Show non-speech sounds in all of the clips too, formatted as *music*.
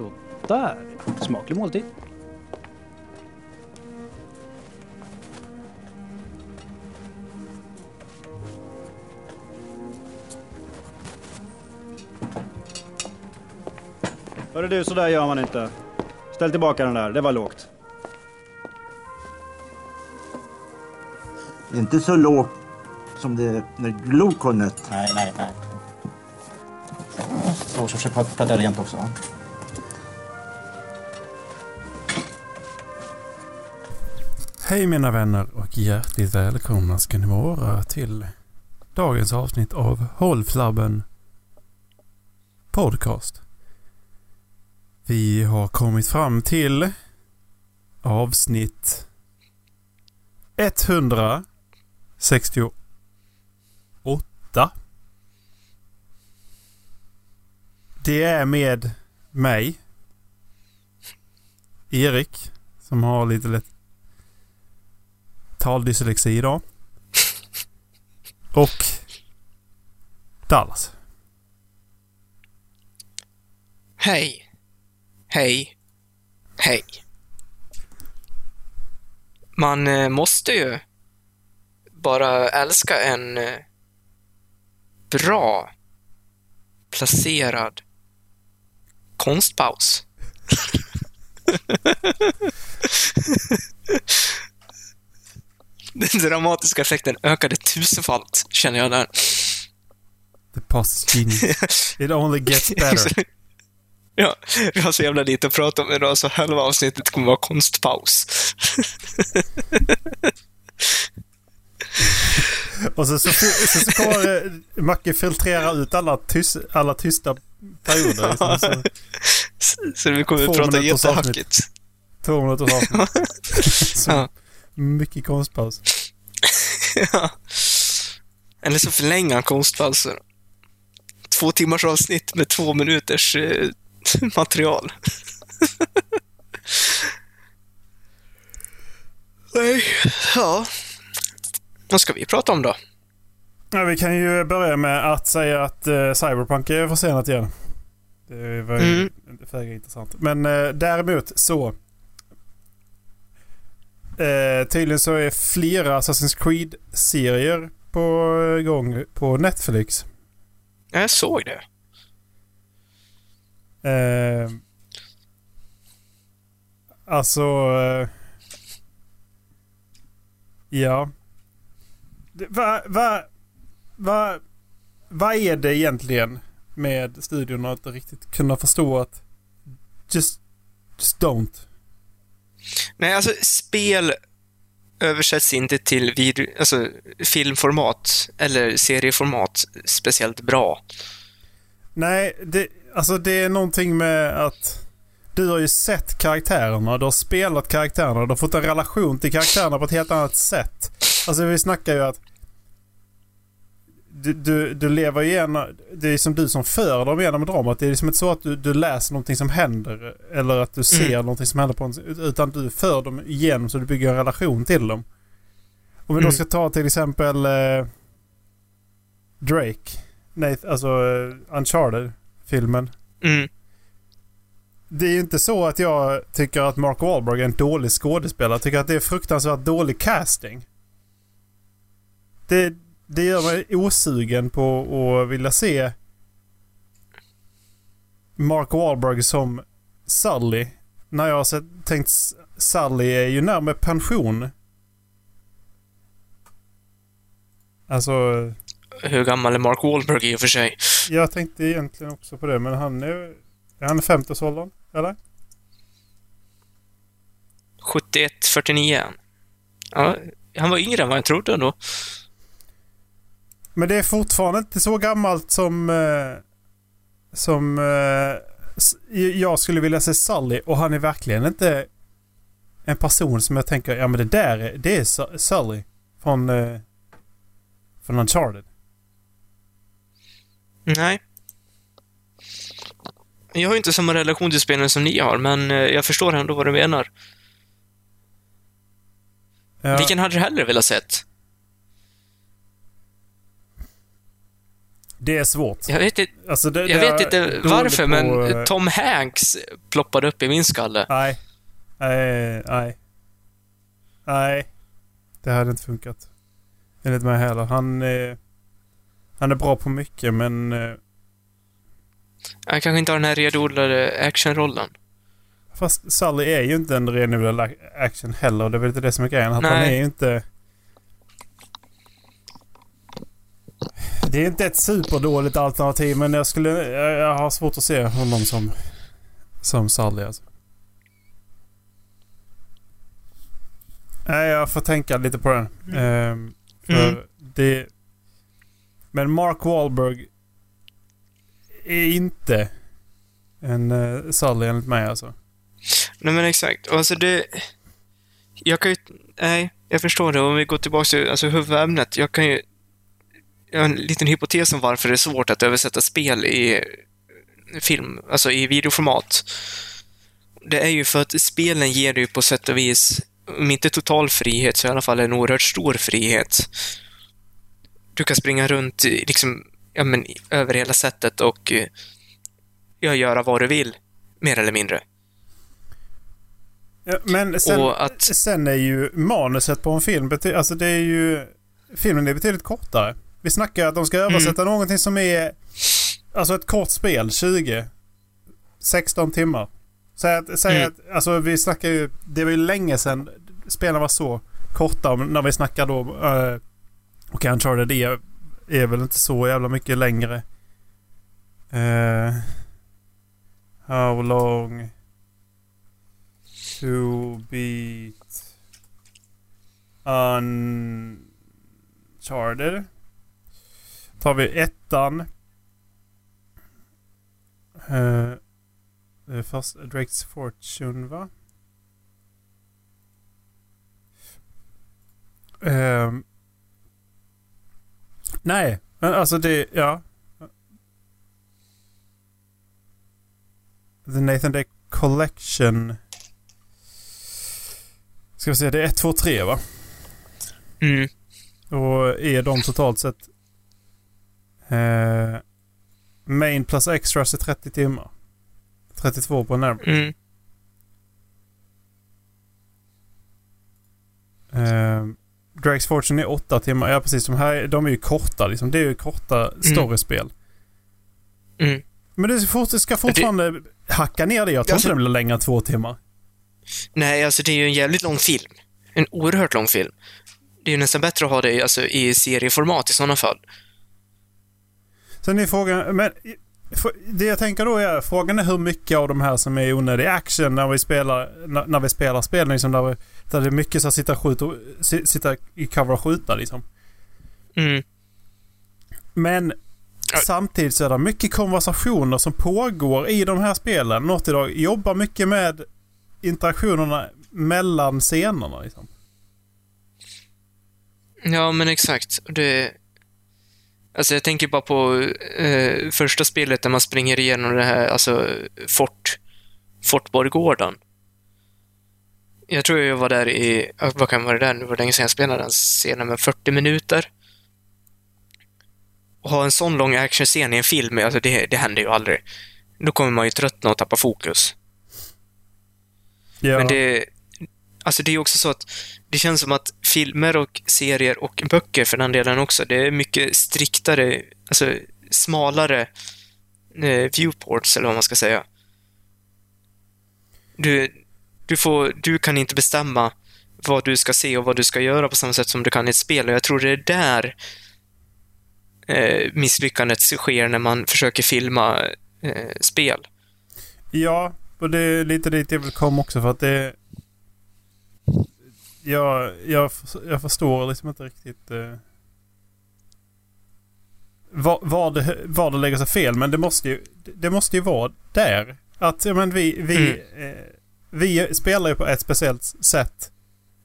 Så där. Smaklig måltid. Hörru du, så där gör man inte. Ställ tillbaka den där, det var lågt. Inte så lågt som det när. Nej, nej, nej. Så, så försök prata rent också. Hej mina vänner och hjärtligt välkomna ska ni vara till dagens avsnitt av Håll Flabben Podcast. Vi har kommit fram till avsnitt 168. Det är med mig, Erik, som har lite lätt taldyslexi idag. Och Dallas. Hej. Hej. Hej. Man eh, måste ju bara älska en eh, bra placerad konstpaus. *laughs* Den dramatiska effekten ökade tusenfalt, känner jag där. The past genius. *laughs* It only gets better. Ja, vi har så jävla lite att prata om idag, så halva avsnittet kommer vara konstpaus. *laughs* Och så, så, så, så kommer eh, Macke filtrera ut alla, tys, alla tysta perioder. Liksom. Så, Så- Så vi kommer att prata jättehackigt. två minuters avsnitt. *laughs* Mycket konstpaus. *laughs* Ja. Eller så förlänga en konstpauser. Två timmars avsnitt med två minuters eh, *laughs* material. *laughs* Nej, ja. Vad ska vi prata om då? Ja, vi kan ju börja med att säga att eh, Cyberpunk är försenat igen. Det var ju Mm. föga intressant. Men eh, däremot så... Eh, tydligen så är flera Assassin's Creed-serier på gång på Netflix. Ja, Jag såg det. Eh, alltså... Eh, ja. Det- Va, va, va, vad är det egentligen med studion att riktigt kunna förstå att just, just don't. Nej, alltså spel översätts inte till video, alltså, filmformat eller serieformat speciellt bra. Nej, det, alltså det är någonting med att du har ju sett karaktärerna, du har spelat karaktärerna, du har fått en relation till karaktärerna på ett helt annat sätt. Alltså vi snackar ju att du, du, du lever igenom, det är som du som för dem genom dramat. Det är liksom inte så att du, du läser någonting som händer eller att du ser Mm. någonting som händer på en, utan du för dem igenom så du bygger en relation till dem. Om vi då Mm. ska ta till exempel eh, Drake, nej, alltså eh, Uncharted-filmen. Mm. Det är ju inte så att jag tycker att Mark Wahlberg är en dålig skådespelare. Jag tycker att det är fruktansvärt dålig casting. Det, det gör mig osugen på att vilja se Mark Wahlberg som Sully. När jag har tänkt S- Sully är ju närmare pension. Alltså, Hur gammal är Mark Wahlberg i och för sig? jag tänkte egentligen också på det men han är... Är han 50-årsåldern? Eller? 71, 49 Ja, han var yngre än vad jag trodde ändå. Men det är fortfarande inte så gammalt som... Eh, som... Eh, jag skulle vilja se Sully och han är verkligen inte en person som jag tänker, ja men det där är, det är Su- Sully från... Eh, från Uncharted. Nej. Jag har inte samma relation till spelen som ni har, men eh, jag förstår ändå vad du menar. Ja, Vilken hade du hellre velat sett? Det är svårt. Jag vet inte, Alltså, det, jag det vet inte varför, på, men eh, Tom Hanks ploppade upp i min skalle. Nej. Nej. Nej. Nej. Det hade inte funkat. Enligt mig heller. Han är... Han är bra på mycket, men... eh, Han kanske inte har den här renodlade actionrollen. Fast Sully är ju inte en renodlad ac- action heller. Det är väl inte det som är grejen. Att han är ju inte... Det är inte ett superdåligt alternativ, men jag skulle... Jag, jag har svårt att se honom som... Som Sully alltså. Nej, jag får tänka lite på den. Ehm, för Mm. det... Men Mark Wahlberg är inte en uh, Sully enligt mig alltså. Nej men exakt. Alltså det... Jag kan ju... Nej, jag förstår det. Om vi går tillbaka till alltså, huvudämnet. Jag kan ju... En liten hypotes om varför det är svårt att översätta spel i film, alltså i videoformat. Det är ju för att spelen ger dig på sätt och vis, om inte total frihet, så i alla fall en oerhört stor frihet. Du kan springa runt liksom, ja, men, över hela sättet och eh, ja, göra vad du vill, mer eller mindre. Ja, men sen, Och att- sen är ju manuset på en film, alltså det är ju... Filmen är betydligt kortare. Vi snackar att de ska översätta någonting som är... Alltså ett kort spel, 20... 16 timmar. Säg att, säg Mm. att alltså vi snackar ju... Det var ju länge sedan spelen var så korta när vi snackar då... Uh, och Uncharted är, är väl inte så jävla mycket längre. Uh, how long to beat Uncharted. Tar vi ettan. Uh, det är först Drake's Fortune va? Ehm. nej, men alltså det, ja. The Nathan Day Collection. Ska vi se, det är 1, 2, 3 va? Mm. Och är de totalt sett... Eh, main plus extras är 30 timmar. 32 på en average. Mm. Eh, Drags Fortune är 8 timmar. Ja precis, de här de är ju korta liksom. Det är ju korta storyspel. Mm. Men det, ska fort, det ska fortfarande hacka ner det. Jag tror Alltså- inte det blir längre än två timmar. Nej, alltså det är ju en jävligt lång film. En oerhört lång film. Det är ju nästan bättre att ha det i- alltså, i serieformat i sådana fall. Sen är frågan, men det jag tänker då är, frågan är hur mycket av de här som är onödig action när vi spelar, när, när vi spelar spel liksom där, vi, där det är mycket så att sitta, och skjuta, och- si- sitta i cover och skjuta liksom. Mm. Men samtidigt så är det mycket konversationer som pågår i de här spelen. Naughty Dog jobbar mycket med interaktionerna mellan scenerna liksom. Ja, men exakt. Det... Alltså jag tänker bara på eh, första spelet där man springer igenom det här, alltså Fort, Fortborggården. Jag tror jag var där i, vad kan vara det där nu, det var länge sedan jag spelade den scenen, men 40 minuter. Och ha en sån lång actionscen i en film, alltså det, det händer ju aldrig. Då kommer man ju tröttna och tappa fokus. Ja. Men det, alltså det är också så att det känns som att filmer och serier och böcker för den delen också, det är mycket striktare, alltså smalare eh, viewports, eller vad man ska säga. Du, du, får, du kan inte bestämma vad du ska se och vad du ska göra på samma sätt som du kan i ett spel. Och jag tror det är där eh, misslyckandet sker när man försöker filma eh, spel. Ja, och det är lite dit jag vill komma också för att det... Jag, jag, jag förstår liksom inte riktigt eh, var, var, det, var det lägger sig fel. Men det måste ju, det måste ju vara där. Att ja, men vi, vi, eh, vi spelar ju på ett speciellt sätt.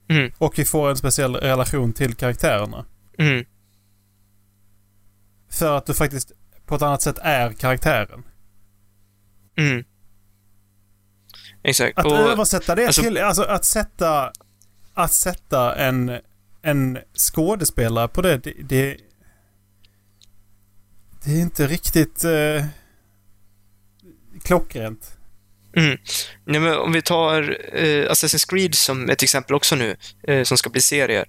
Mm. Och vi får en speciell relation till karaktärerna. Mm. För att du faktiskt på ett annat sätt är karaktären. Mm. Exakt. Att Och- översätta det alltså- till... Alltså att sätta... Att sätta en, en skådespelare på det, det... Det, det är inte riktigt eh, klockrent. Mm. Nej, men om vi tar eh, Assassin's Creed som ett exempel också nu, eh, som ska bli serier.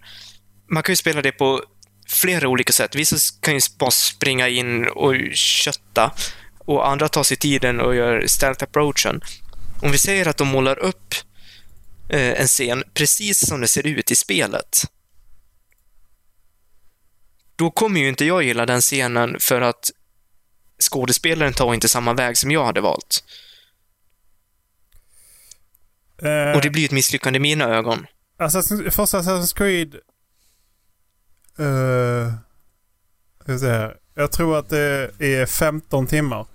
Man kan ju spela det på flera olika sätt. Vissa kan ju bara springa in och kötta och andra tar sig tiden och gör stealth approachen. Om vi säger att de målar upp en scen precis som det ser ut i spelet. Då kommer ju inte jag gilla den scenen för att skådespelaren tar inte samma väg som jag hade valt. Eh, Och det blir ett misslyckande i mina ögon. Assassin's, första Assassin's Creed... Uh, vi se här. Jag tror att det är 15 timmar.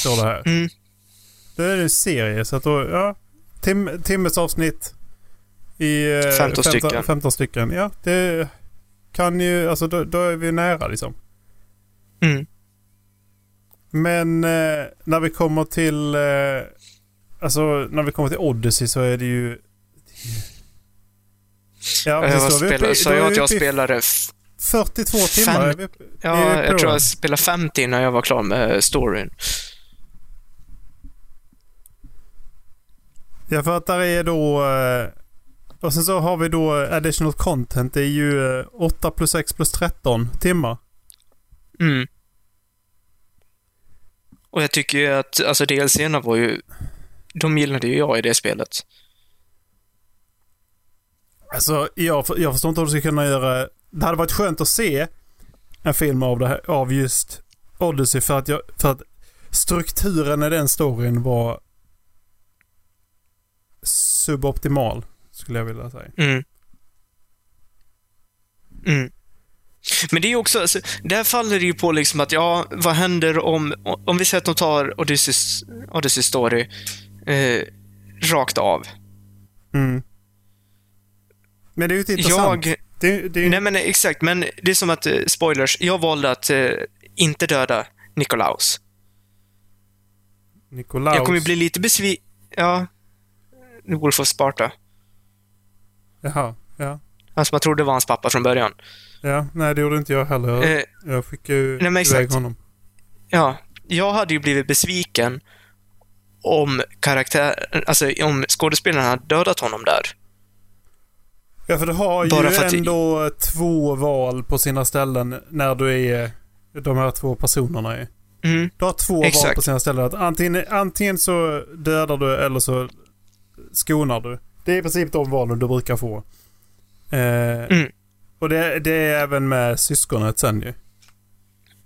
Står det här. Mm. Det är en serie så att då, ja. Tim, timmes avsnitt. I eh, 15 stycken. 15 stycken. Ja, det kan ju, alltså då, då är vi nära liksom. Mm. Men eh, när vi kommer till... Eh, alltså när vi kommer till Odyssey så är det ju... Ja, Jag spelar, sa jag att jag spelade... f- 42 timmar. Fem- Ja, jag tror jag spelade 50 innan jag var klar med storyn. Ja, för att där är då... eh, Och sen så har vi då additional content. Det är ju eh, 8 plus 6 plus 13 timmar. Mm. Och jag tycker ju att, alltså DLCerna var ju... De gillade ju jag i det spelet. Alltså, jag, jag förstår inte hur du ska kunna göra... Det hade varit skönt att se en film av, det här, av just Odyssey för att, jag, för att strukturen i den storyn var suboptimal, skulle jag vilja säga. Mm. Mm. Men det är också, alltså, där faller det ju på liksom att, ja, vad händer om, om vi säger att de tar Odysseys, Odyssey Story eh, rakt av. Mm. Men det är ju inte intressant. Jag, Det, det är, nej men exakt, men det är som att, eh, spoilers, jag valde att eh, inte döda Nikolaus. Nikolaus. Jag kommer ju bli lite besviken, ja, Wolf of Sparta. Jaha, ja. Han som jag trodde var hans pappa från början. Ja, nej det gjorde inte jag heller. Jag, Eh, jag fick ju nej, men iväg exakt. honom. Ja, jag hade ju blivit besviken om karaktär, alltså om skådespelaren hade dödat honom där. Ja, för du har ju Bara att- ändå två val på sina ställen när du är de här två personerna är. Mm, Du har två val Exakt. på sina ställen. Antingen, antingen så dödar du eller så skonar du. Det är i princip de valen du brukar få. Eh, Mm. Och det, det är även med syskonet sen ju.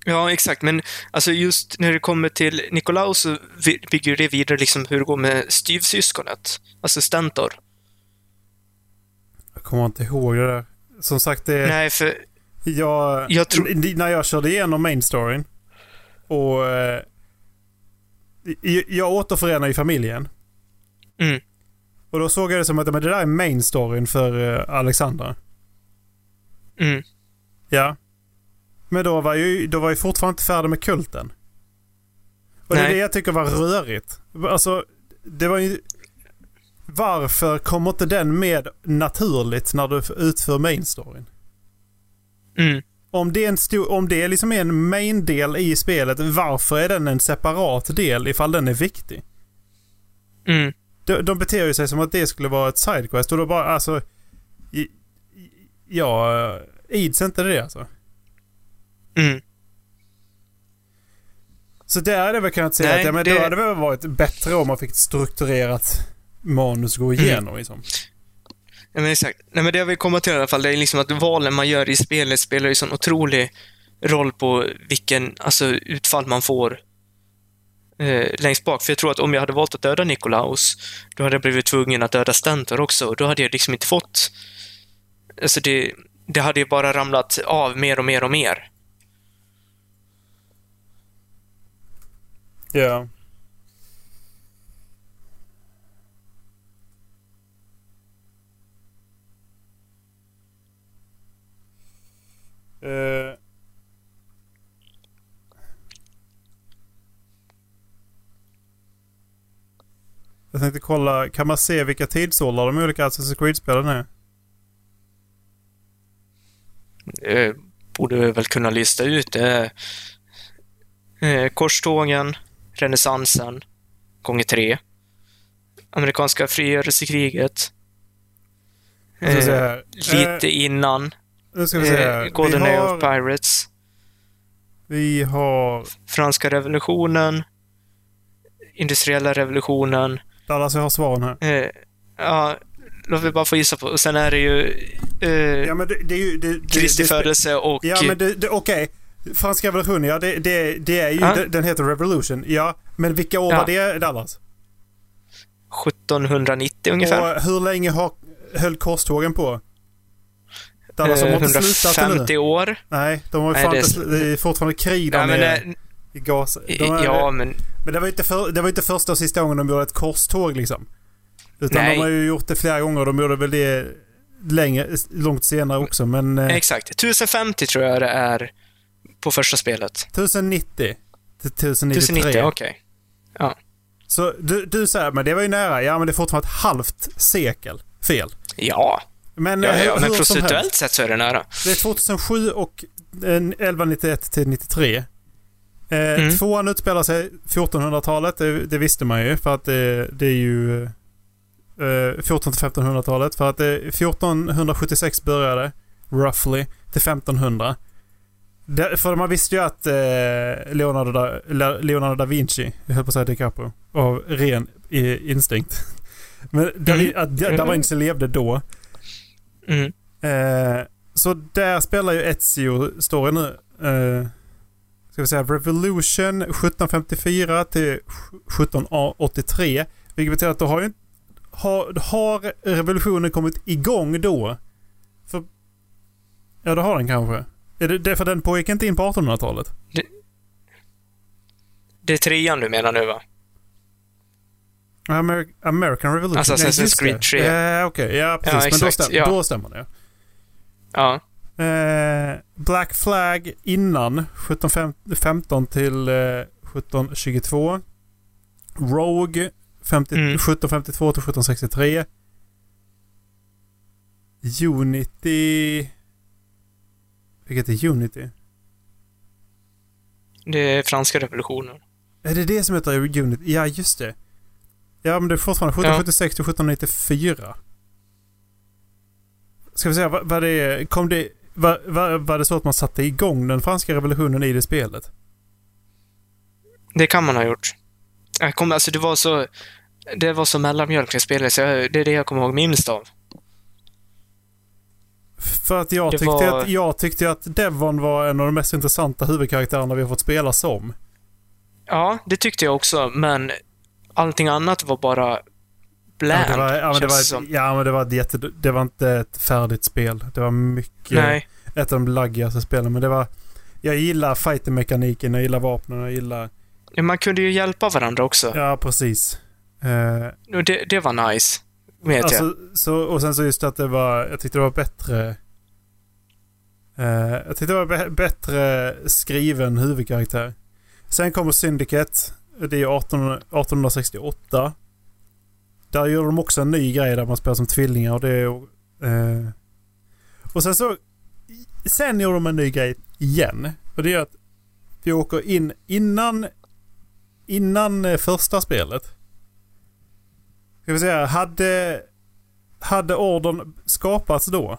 ja, exakt, men alltså just när det kommer till Nikolaus så bygger det vidare liksom hur det går med styvsyskonet, alltså Stentor. Jag kommer inte ihåg det där. Som sagt, det... Nej, för Jag, Jag tror- När jag körde igenom main storyn och eh, jag- jag återförenar ju familjen. Mm. Och då såg jag det som att men det där är main storyn för eh, Alexandra. mm, Ja. Men då var ju, då var jag fortfarande inte färdig med kulten. Och det är Nej. det jag tycker var rörigt. Alltså, det var ju... Varför kommer inte den med naturligt när du utför main storyn? mm, Om det, är en stor, om det liksom är en main-del i spelet, varför är den en separat del ifall den är viktig? mm. De, de beter ju sig som att det skulle vara ett sidequest och då bara alltså... i- Ja, ids inte det alltså. Mm. Så där hade jag väl kunnat säga Nej, att ja, men det- då hade det väl varit bättre om man fick ett strukturerat manus gå Mm. igenom liksom. Ja, men exakt. Nej, men det jag vill komma till i alla fall, det är liksom att valen man gör i spelet spelar ju sån otrolig roll på vilken, alltså utfall man får eh, längst bak. För jag tror att om jag hade valt att döda Nikolaus, då hade jag blivit tvungen att döda Stentor också. Och då hade jag liksom inte fått... Alltså det, det hade ju bara ramlat av mer och mer och mer. Ja. Yeah. Jag tänkte kolla, kan man se vilka tidsåldrar de olika Assassin's Creed-spelen är? Eh, borde väl kunna lista ut det. Eh, korstågen, renässansen, gånger tre. Amerikanska frigörelsekriget. Vi Eh, lite Eh, innan. nu ska vi se Eh, här. Golden Vi Age of Pirates. vi har... Franska revolutionen. Industriella revolutionen. Dallas, jag har svaren här. Eh, ja, låt mig bara få gissa på. Och sen är det ju eh, Ja, men det, det är ju... Det, det, Kristi födelse och... Ja, men det, okej. Franska revolutionen, ja det, det, det är ju... Ja. Den, heter Revolution. Ja, men vilka år Ja. var det Dallas? 1790 ungefär. Och hur länge har, höll korstågen på? Dallas, de har Eh, inte slutat nu. 150 år. Nej, de har ju Nej, fan det inte är fortfarande krig där Ja, nere eh, i Gaza. De är, ja, men Men det var, inte för, det var inte första och sista gången de gjorde ett korståg liksom. Utan Nej. de har ju gjort det flera gånger. De gjorde väl det längre, långt senare också. Men eh, exakt. 1050 tror jag det är på första spelet. 1090 till 1093. 1090, okej. Så du, du säger, men det var ju nära. Ja, men det är fortfarande ett halvt sekel fel. Ja, Men, ja, eh, ja, men procentuellt sett så är det nära. Det är 2007 och eh, 1191 till 93. Eh, Mm. Tvåan utspelar sig 1400-talet, det, det visste man ju för att det, det är ju eh, 14 till 1500-talet. För att det, 1476 började, roughly, till 1500. Det, för man visste ju att eh, Leonardo, da, Le- Leonardo da Vinci, jag höll på att säga DiCaprio, av ren eh, instinkt. *laughs* Men Mm. att da, da Vinci levde då. Mm. Eh, så där spelar ju Ezio story nu. Eh, ska vi säga Revolution 1754 till 1783. Vilket betyder att då har ju har, har revolutionen kommit igång då? För, ja, det har den kanske. Är det, det för den pågick inte in på 1800-talet? Det är trean du menar nu va? Amer American Revolution. Alltså Assassin's det. Creed 3. Eh, Okej, ja precis. Ja, Men då, stäm ja. då stämmer det. Ja. Eh, Black Flag innan 1715 till eh, 1722. Rogue 50, Mm. 1752 till 1763. Unity... Vilket är Unity? Det är franska revolutionen. Är det det som heter Unity? Ja, just det. Ja, men det är fortfarande 1776 till 1794. Ska vi säga vad, vad det är? Kom det... Var, var, var det så att man satte igång den franska revolutionen i det spelet? Det kan man ha gjort. Jag kommer, alltså det var så... Det var så mellanmjölk jag spelade, så jag, det är det jag kommer ihåg minst av. För att jag Det tyckte, var- att, jag tyckte att Devon var en av de mest intressanta huvudkaraktärerna vi har fått spela som. Ja, det tyckte jag också, men allting annat var bara bland, det var, ja, men det var, ett, ja, men det var ett jätte... Det var inte ett färdigt spel. Det var mycket... Nej. Ett av de laggigaste spelen. Men det var... Jag gillar fighter-mekaniken, jag gillar vapnen, jag gillar... Man kunde ju hjälpa varandra också. Ja, precis. Och det, det var nice. Vet jag. alltså, så, och sen så just att det var... Jag tyckte det var bättre... eh, jag tyckte det var bä- bättre skriven huvudkaraktär. Sen kommer Syndicate. Det är 18, 1868. Där gör de också en ny grej där man spelar som tvillingar och det är... eh, och sen så... Sen gör de en ny grej igen. Och det är att vi åker in innan... Innan eh, första spelet. Ska vi säga, hade... Hade ordern skapats då?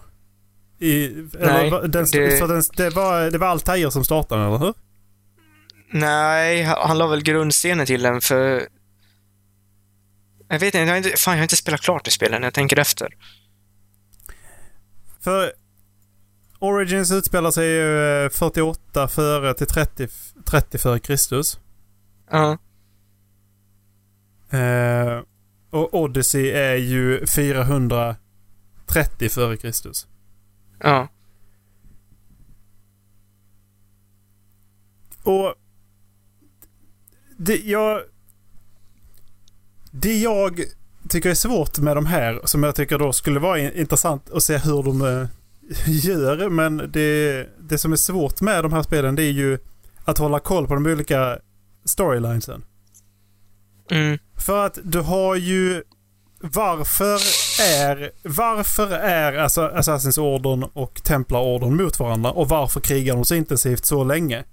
I, Nej, var- den, det- För den, det, var, det var Altair som startade eller hur? Nej, han la väl grundstenen till den för... Jag vet inte, jag inte, fan jag har inte spelat klart spelet när jag tänker efter. För Origins utspelar sig ju eh, 48 före till 30, 30 före Kristus. Ja. Eh, och Odyssey är ju 430 före Kristus. Ja. Och det jag... Det jag tycker är svårt med de här, som jag tycker då skulle vara in- intressant att se hur de eh, *laughs* gör. Men det, det som är svårt med de här spelen det är ju att hålla koll på de olika storylinesen. Mm. För att du har ju... Varför är, varför är alltså Assassins ordern och Templarordern mot varandra och varför krigar de så intensivt så länge?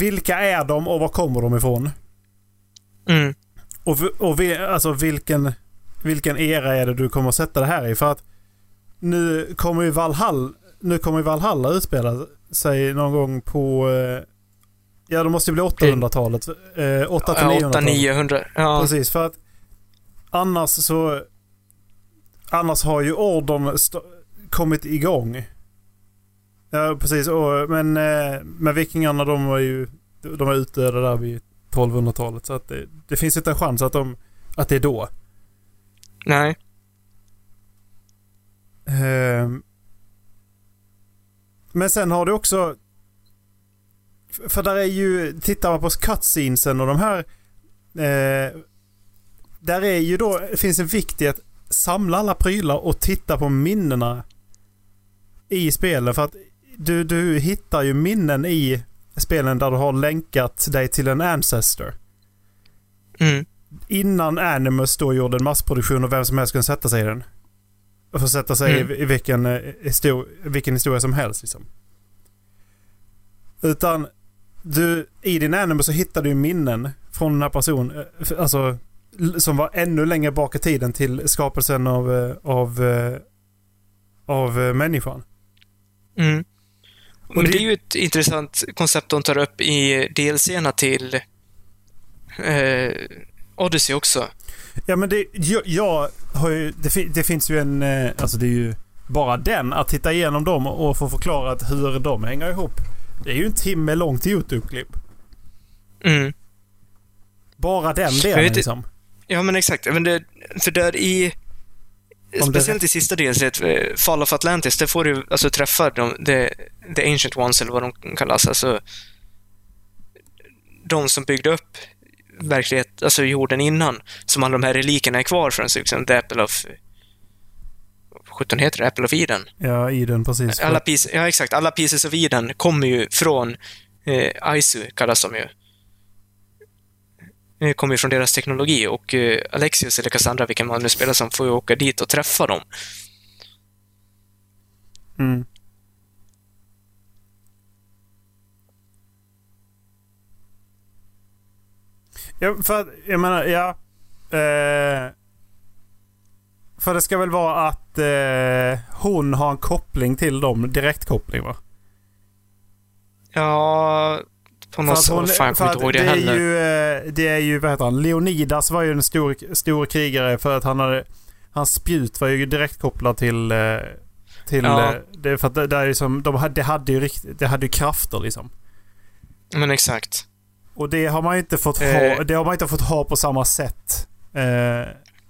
vilka är de och var kommer de ifrån? Mm. Och, och vi, alltså vilken, vilken era är det du kommer att sätta det här i? För att nu kommer ju Valhalla, nu kommer ju Valhalla utspela sig någon gång på... eh, Ja, det måste ju bli 800-talet. Eh, 800-900-talet. 8 900 Ja. Precis, för att annars så... Annars har ju ordern kommit igång. Ja, precis. Och, men, eh, men vikingarna de var ju de var utdöda där vid 1200-talet. Så att det, det finns inte en chans att, de, att det är då. Nej. Ehm. Men sen har du också... För där är ju... Tittar man på cutscenesen och de här... Eh, där är ju då... Det finns en vikt i att samla alla prylar och titta på minnena i spelen. För att du, du hittar ju minnen i spelen där du har länkat dig till en ancestor. Mm. Innan Animus då gjorde en massproduktion och vem som helst kunde sätta sig i den. Och få sätta sig Mm. i, i vilken, eh, histor- vilken historia som helst. Liksom. Utan du, i din Animus så hittar du minnen från den här personen. eh, Alltså som var ännu längre bak i tiden till skapelsen av, eh, av, av människan. Mm. Men det- är ju ett intressant koncept de tar upp i DLCerna till eh, Odyssey också. Ja men det, jag, jag har ju, det, det finns ju en, eh, alltså det är ju bara den, att titta igenom dem och få förklarat hur de hänger ihop. Det är ju en timme långt YouTube-klipp. Mm. Bara den delen liksom. Ja, men exakt. Men det, för där i... Om det- Speciellt i sista DLC, eh, Fall of Atlantis, där får du alltså träffa de, the, the Ancient Ones, eller vad de kallas. Alltså, de som byggde upp verklighet, alltså jorden innan, som alla de här relikerna är kvar från, så liksom The Apple of... vad 17 heter det? Apple of Eden. Ja, i den precis. Alla pieces, ja, exakt. Alla Pieces of Eden kommer ju från eh, ISU, kallas de ju. Kommer ju från deras teknologi och eh, Alexius, eller Cassandra, vilken man nu spelar som, får ju åka dit och träffa dem. Mm. Ja, för att, jag menar, ja. Eh, för det ska väl vara att eh, hon har en koppling till dem, direktkoppling va? Ja, För hon- sätt. Fan, jag för kommer att inte ihåg det, det är heller. ju, eh, det är ju, vad heter han, Leonidas var ju en stor, stor krigare för att han hade, hans spjut var ju direkt kopplad till, eh, till, Ja. eh, det, för att det, det är ju som, de hade, det hade ju riktigt, det hade ju krafter liksom. Men exakt. Och det har man ju inte fått ha, Eh. det har man inte fått ha på samma sätt eh,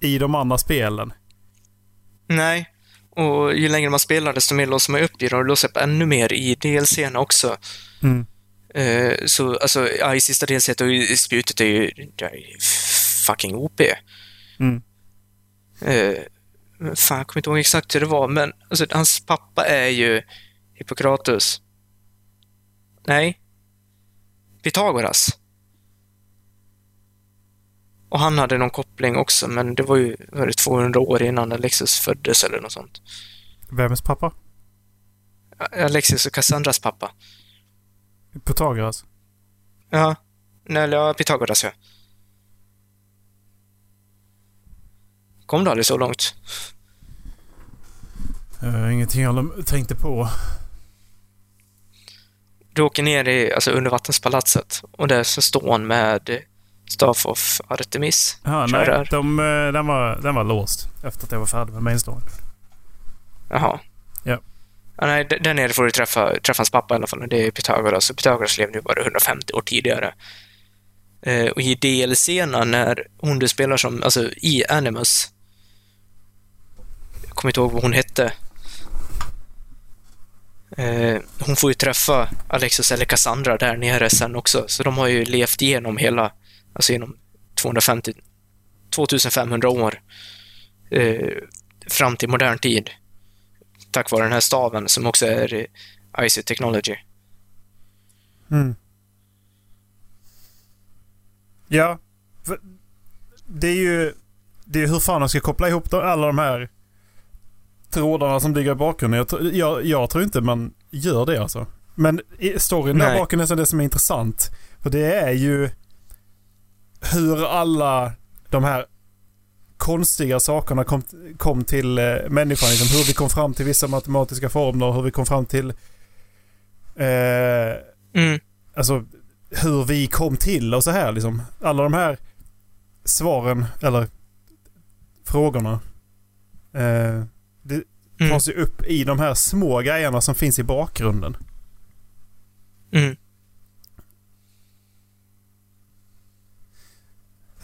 i de andra spelen. Nej. Och ju längre man spelar, desto mer låser man upp i det och låser upp ännu mer i DLCn också. Mm. Eh, så alltså, ja, i sista delset och i spjutet är ju fucking OP. Mm. Eh, fan, jag kommer inte ihåg exakt hur det var, men alltså, hans pappa är ju Hippokratus. Nej. Pythagoras. Och han hade någon koppling också, men det var ju var det 200 år innan Alexis föddes eller något sånt. Vems pappa? Alexis och Cassandras pappa. Pythagoras? Ja. Nej, eller Pythagoras, ja. Kom du aldrig så långt? Uh, ingenting jag tänkte på. Du åker ner i alltså, undervattenspalatset och där så står han med Staff of Artemis. Ja, Kör nej, de, eh, den, var, den var låst efter att jag var färdig med main storyn. Jaha. Ja ja nej, där nere får du träffa, träffa hans pappa i alla fall. Det är Pythagoras. Och Pythagoras levde ju bara 150 år tidigare. Eh, och i DLC-erna när hon du spelar som, alltså i Animus. Jag kommer inte ihåg vad hon hette. Eh, hon får ju träffa Alexis eller Cassandra där nere sen också. Så de har ju levt igenom hela, alltså genom 250, 2500 år. Eh, fram till modern tid. Tack vare den här staven som också är IC Technology. Mm. Ja. Det är ju det är hur fan de ska koppla ihop alla de här trådarna som ligger i bakgrunden. Jag, jag, jag tror inte man gör det alltså. Men storyn där Nej. bak är det som är intressant. För det är ju hur alla de här konstiga sakerna kom, kom till eh, människan. Liksom, hur vi kom fram till vissa matematiska formler, hur vi kom fram till eh, Mm. alltså hur vi kom till och så här liksom. Alla de här svaren, eller frågorna, eh, det Mm. tas ju upp i de här små grejerna som finns i bakgrunden. Mm.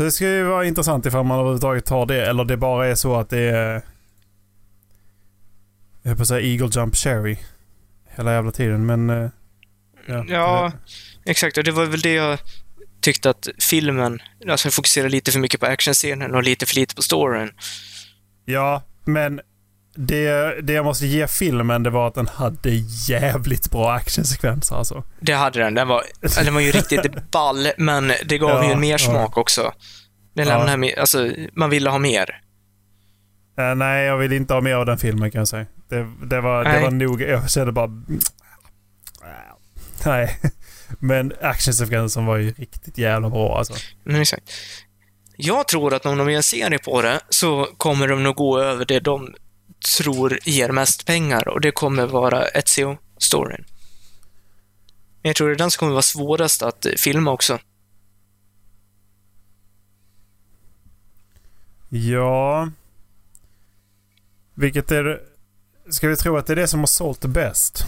Det ska ju vara intressant ifall man överhuvudtaget tar det, eller det bara är så att det är... Jag höll på att säga Eagle Jump Cherry. Hela jävla tiden, men... eh, Ja. Ja, exakt. Och det var väl det jag tyckte att filmen, alltså fokuserar lite för mycket på actionscenen och lite för lite på storyn. Ja, men det, det jag måste ge filmen det var att den hade jävligt bra actionsekvenser alltså. Det hade den. Den var, ja, den var ju riktigt *laughs* ball, men det gav Ja, ju en mersmak också. Den Ja. lämnade med, alltså, man ville ha mer. Eh, nej, jag vill inte ha mer av den filmen kan jag säga. Det, det, var, det var nog... Jag kände bara... Nej. Men actionsekvensen var ju riktigt jävla bra alltså. Men exakt. Jag tror att om de gör en serie på det så kommer de nog gå över det de tror ger mest pengar och det kommer vara Ezio-storyn. Men jag tror det är den som kommer vara svårast att eh, filma också. Ja... Vilket är det... Ska vi tro att det är det som har sålt bäst?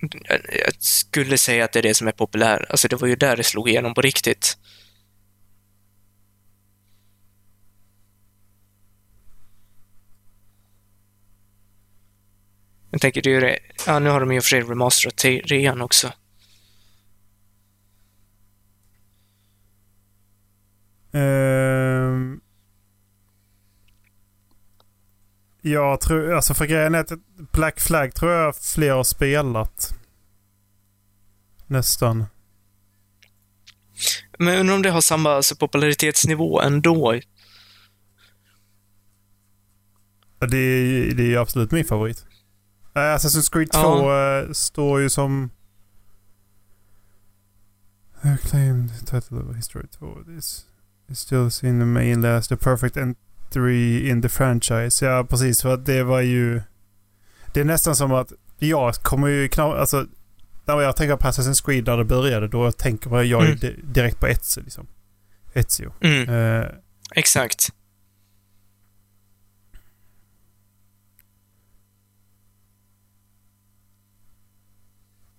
Jag jag skulle säga att det är det som är populärt. Alltså det var ju där det slog igenom på riktigt. Jag tänker det är ju det. Ja, nu har de ju och för sig remasterat trean också. Ehm, jag tror, alltså för grejen är att Black Flag tror jag fler har spelat. Nästan. Men undrar om det har samma alltså, popularitetsnivå ändå. Det är, det är absolut min favorit. Uh, Assassin's Creed 2 Ja. eh, står ju som... Acclaimed title of history 2. This is still seen the main last, the perfect entry in the franchise. Ja, precis. För att det var ju... Det är nästan som att jag kommer ju knappt... Alltså, när jag tänker på Assassin's Creed när det började, då tänker jag Mm. di- direkt på Ezio. Liksom. Ezio. Mm, Eh, exakt.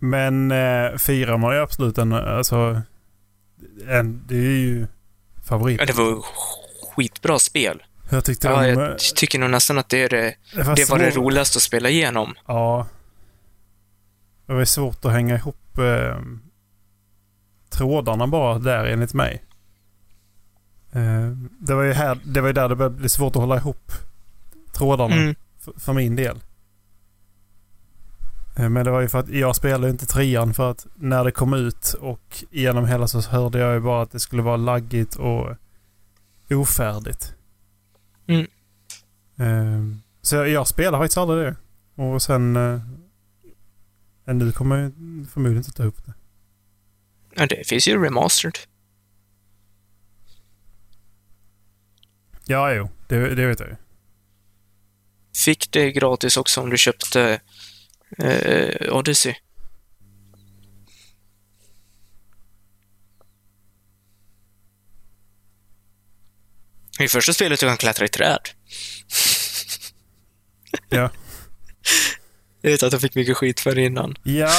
Men eh, fyran var ju absolut en, alltså, en, det är ju favorit. Ja, det var skitbra spel. Jag tyckte Ja, de... jag eh, tycker nog nästan att det är det, det var, det, var det roligaste att spela igenom. Ja. Det var svårt att hänga ihop eh, trådarna bara där enligt mig. Eh, det var ju här, det var ju där det började bli svårt att hålla ihop trådarna Mm. för, för min del. Eh, Men det var ju för att jag spelade inte trean för att när det kom ut och genom hela så hörde jag ju bara att det skulle vara laggigt och ofärdigt. Mm. Eh, Så jag, jag spelar faktiskt aldrig det. Och sen... eh, nu kommer jag förmodligen inte ta upp det. Ja, det finns ju remastered. Ja, jo. Det, det vet jag ju. Fick det gratis också om du köpte eh, Odyssey. I första spelet du kan klättra i träd. *laughs* Ja. Jag vet att jag fick mycket skit för det innan. Ja.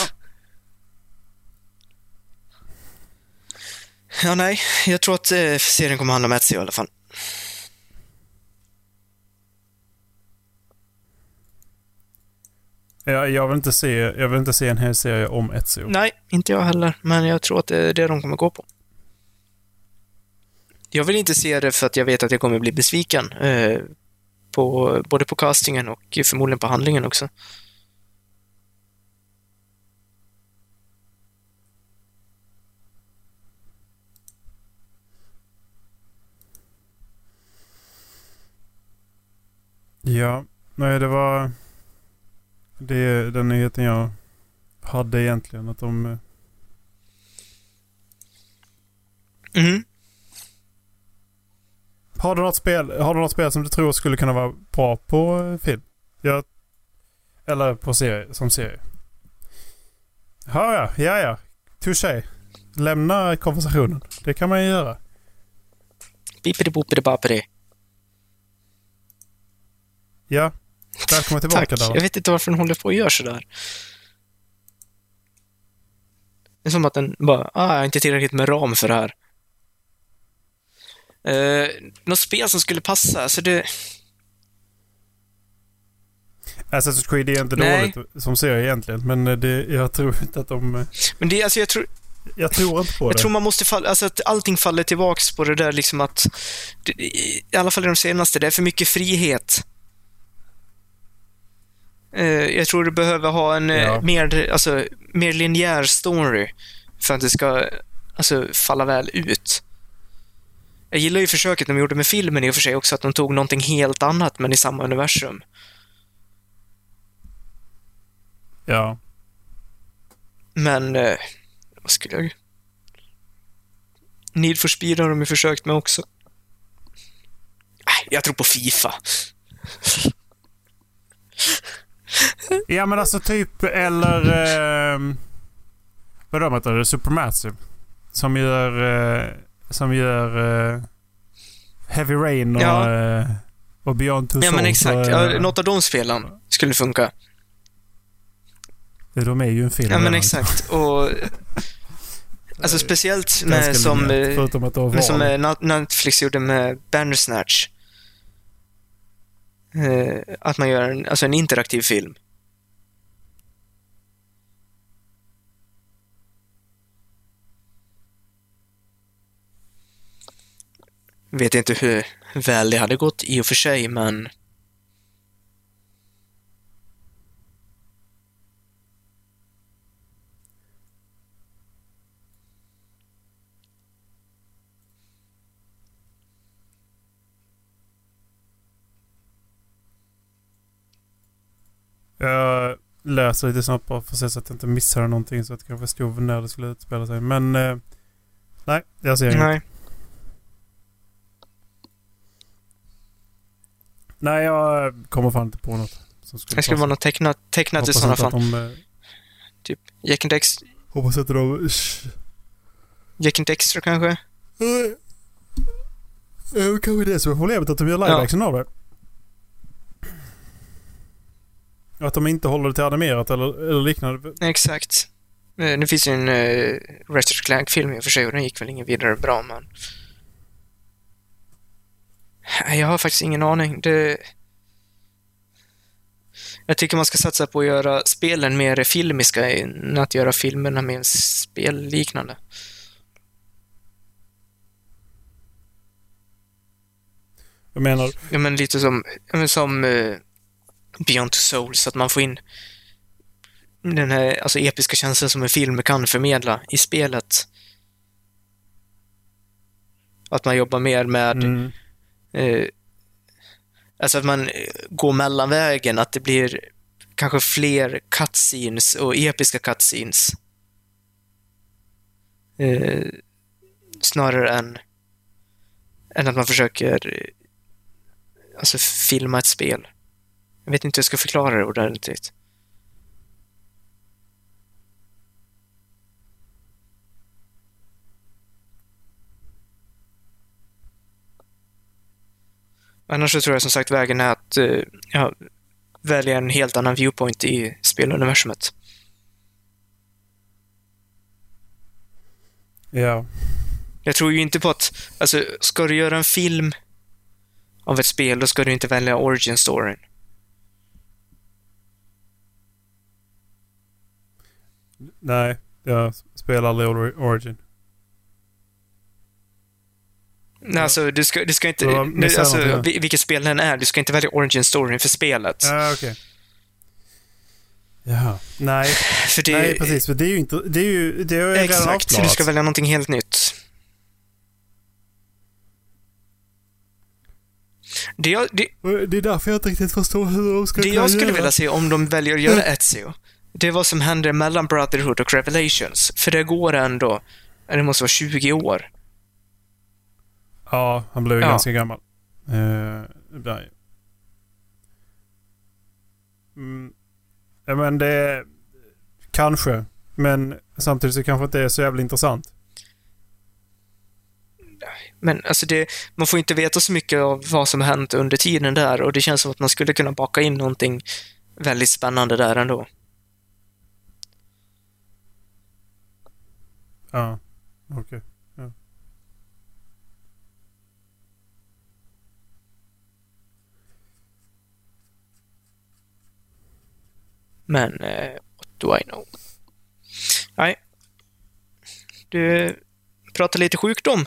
Ja, nej. Jag tror att eh, serien kommer handla om Etsy i alla fall. Jag, jag, vill inte se, jag vill inte se en hel serie om Ezio. Nej, inte jag heller. Men jag tror att det är det de kommer gå på. Jag vill inte se det för att jag vet att jag kommer bli besviken. Eh, på, både på castingen och förmodligen på handlingen också. Ja. Nej, det var... Det är den nyheten jag hade egentligen. Att de... eh, Mhm. Har du något spel, har du något spel som du tror skulle kunna vara bra på eh, film? Ja, eller på serie, som serie? Ja, ja, ja, ja. Touché. Lämna konversationen. Det kan man ju göra. Bappidi. Ja. Välkommen tillbaka Tack. Jag vet inte varför den håller på och gör sådär. Det är som att den bara, ah, jag har inte tillräckligt med ram för det här. Uh, något spel som skulle passa, alltså det... Assassin's Creed är inte Nej. dåligt som serie egentligen. Men eh, det, jag tror inte att de... eh, Men det, alltså jag tror, Jag tror inte på jag det. tror man måste falla, alltså att allting faller tillbaks på det där liksom att, i alla fall i de senaste, det är för mycket frihet. Eh, jag tror du behöver ha en eh, Ja. mer, alltså, mer linjär story för att det ska alltså, falla väl ut. Jag gillar ju försöket de gjorde med filmen i och för sig också, att de tog någonting helt annat men i samma universum. Ja. Men, eh, vad skulle jag... Need for speed har de ju försökt med också. Jag tror på Fifa. *laughs* Ja men alltså typ eller... Eh, vad de heter det? Supermassive. Som gör... Eh, som gör... Eh, Heavy Rain och, Ja. eh, och Beyond Two Ja, men exakt. Ja, eh, något av de spelen skulle funka. De är ju en film. Ja, men exakt. Och... Alltså speciellt med som, eh, med som eh, Nat- Netflix gjorde med Bandersnatch. Eh, att man gör en, alltså en interaktiv film. Vet inte hur väl det hade gått i och för sig, men Jag läser lite snabbt bara för att se så att jag inte missar någonting så att jag kan förstå när det skulle utspela sig. Men... Eh, nej, jag ser inget. nej. Nej, jag kommer fan inte på något. Som skulle Det skulle vara något tecknat, tecknat i sådana fall. att de... Eh, Typ Jack and Dexter, hoppas inte de... Jack and Dexter kanske? Eh, kanske det som är problemet, att de gör live Ja. av det. Att de inte håller det till animerat eller, eller liknande. Exakt. Eh, Nu finns ju en uh, Ratchet Clank-film i och för sig och den gick väl ingen vidare bra, men... Jag har faktiskt ingen aning. Det... Jag tycker man ska satsa på att göra spelen mer filmiska än att göra filmerna mer spelliknande. Jag menar... Ja, men lite som, men som eh, Beyond Souls, att man får in den här alltså, episka känslan som en film kan förmedla i spelet. Att man jobbar mer med, Mm, eh, alltså att man går mellanvägen, att det blir kanske fler cutscenes och episka cutscenes. Eh, snarare än, än att man försöker eh, alltså filma ett spel. Jag vet inte hur jag ska förklara det ordentligt. Annars så tror jag som sagt vägen är att eh, ja, välja en helt annan viewpoint i speluniversumet. ja. Jag tror ju inte på att, alltså, ska du göra en film av ett spel, då ska du inte välja origin storyn. Nej, jag spelar aldrig Ori- Origin. Nej, alltså, du ska, du ska inte, jag alltså, vilket spel den är, du ska inte välja origin storyn för spelet. Ja, okej. Jaha. Nej, *laughs* För det, nej precis. För det är ju inte... Det är ju... Det är ju redan Exakt, du avklarat. ska välja någonting helt nytt. Det jag, det, Det är därför jag inte riktigt förstår hur de ska det jag skulle göra. vilja se om de väljer att göra Ezio, det är vad som händer mellan Brotherhood och Revelations. För det går ändå, det måste vara 20 år. Ja, han blev ju Ja. ganska gammal. Uh, där. Mm. Ja, men det... Kanske. Men samtidigt så kanske inte det är så jävla intressant. Men alltså det, man får inte veta så mycket av vad som hänt under tiden där och det känns som att man skulle kunna baka in någonting väldigt spännande där ändå. Ja, okej. Men, eh, what do I know? Nej. Du pratar lite sjukdom.